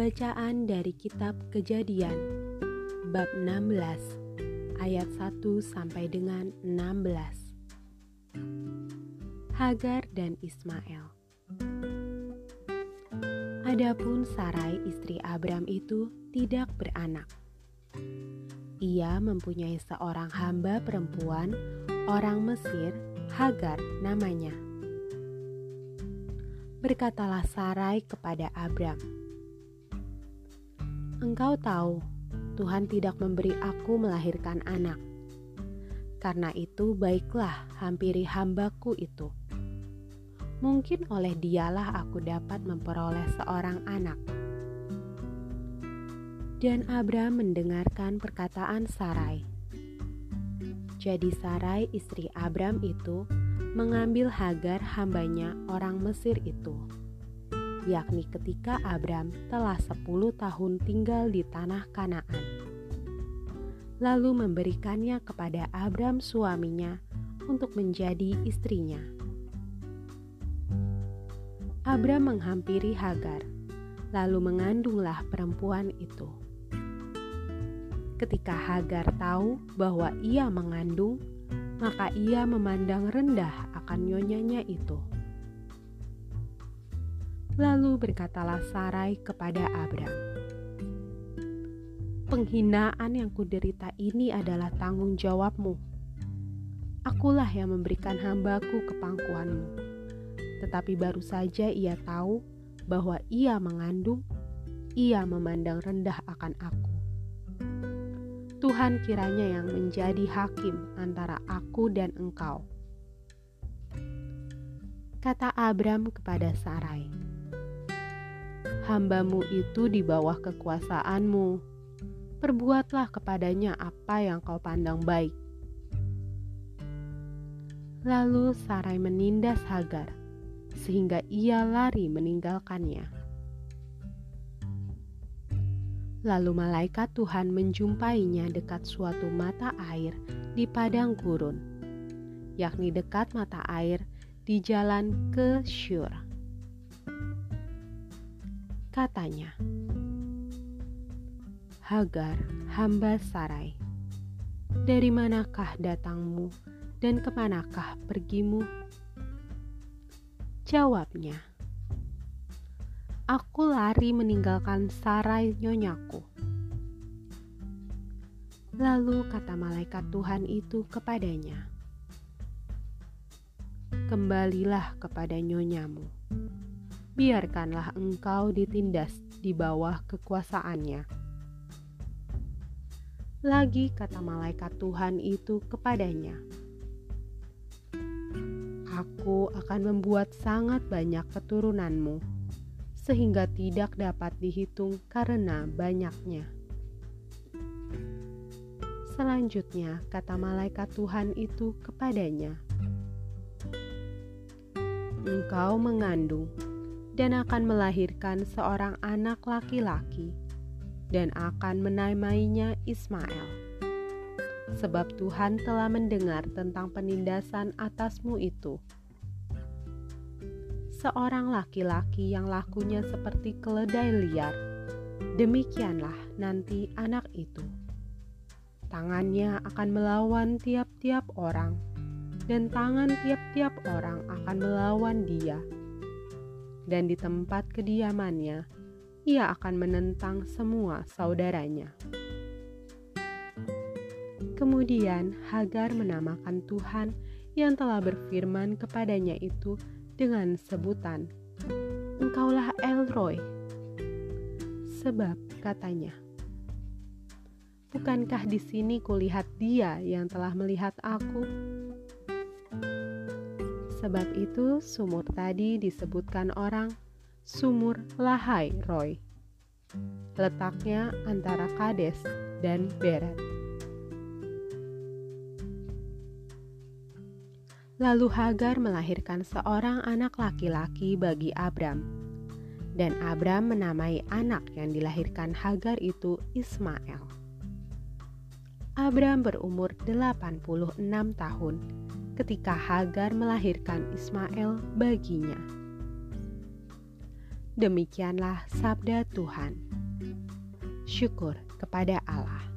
Bacaan dari kitab Kejadian bab 16 ayat 1 sampai dengan 16. Hagar dan Ismail. Adapun Sarai istri Abram itu tidak beranak. Ia mempunyai seorang hamba perempuan orang Mesir, Hagar namanya. Berkatalah Sarai kepada Abram, Engkau tahu, Tuhan tidak memberi aku melahirkan anak. Karena itu, baiklah, hampiri hambaku itu. Mungkin oleh dialah aku dapat memperoleh seorang anak. Dan Abram mendengarkan perkataan Sarai. Jadi Sarai istri Abram itu mengambil Hagar hambanya orang Mesir itu yakni ketika Abram telah sepuluh tahun tinggal di tanah Kanaan. Lalu memberikannya kepada Abram suaminya untuk menjadi istrinya. Abram menghampiri Hagar, lalu mengandunglah perempuan itu. Ketika Hagar tahu bahwa ia mengandung, maka ia memandang rendah akan nyonyanya itu Lalu berkatalah Sarai kepada Abram, "Penghinaan yang kuderita ini adalah tanggung jawabmu. Akulah yang memberikan hambaku ke pangkuanmu." Tetapi baru saja ia tahu bahwa ia mengandung, ia memandang rendah akan aku. Tuhan kiranya yang menjadi hakim antara aku dan engkau. Kata Abram kepada Sarai, hambamu itu di bawah kekuasaanmu. Perbuatlah kepadanya apa yang kau pandang baik. Lalu Sarai menindas Hagar, sehingga ia lari meninggalkannya. Lalu malaikat Tuhan menjumpainya dekat suatu mata air di padang gurun, yakni dekat mata air di jalan ke Syur katanya, Hagar, hamba Sarai, dari manakah datangmu dan ke manakah pergimu? Jawabnya, Aku lari meninggalkan Sarai nyonyaku. Lalu kata malaikat Tuhan itu kepadanya, Kembalilah kepada nyonyamu biarkanlah engkau ditindas di bawah kekuasaannya. Lagi kata malaikat Tuhan itu kepadanya, Aku akan membuat sangat banyak keturunanmu, sehingga tidak dapat dihitung karena banyaknya. Selanjutnya, kata malaikat Tuhan itu kepadanya, "Engkau mengandung dan akan melahirkan seorang anak laki-laki dan akan menamainya Ismail. Sebab Tuhan telah mendengar tentang penindasan atasmu itu. Seorang laki-laki yang lakunya seperti keledai liar, demikianlah nanti anak itu. Tangannya akan melawan tiap-tiap orang, dan tangan tiap-tiap orang akan melawan dia dan di tempat kediamannya, ia akan menentang semua saudaranya. Kemudian Hagar menamakan Tuhan yang telah berfirman kepadanya itu dengan sebutan, "Engkaulah Elroy." Sebab katanya, "Bukankah di sini kulihat Dia yang telah melihat aku?" Sebab itu sumur tadi disebutkan orang sumur Lahai Roy. Letaknya antara Kades dan Beret. Lalu Hagar melahirkan seorang anak laki-laki bagi Abram. Dan Abram menamai anak yang dilahirkan Hagar itu Ismail. Abram berumur 86 tahun ketika Hagar melahirkan Ismail baginya. Demikianlah sabda Tuhan. Syukur kepada Allah.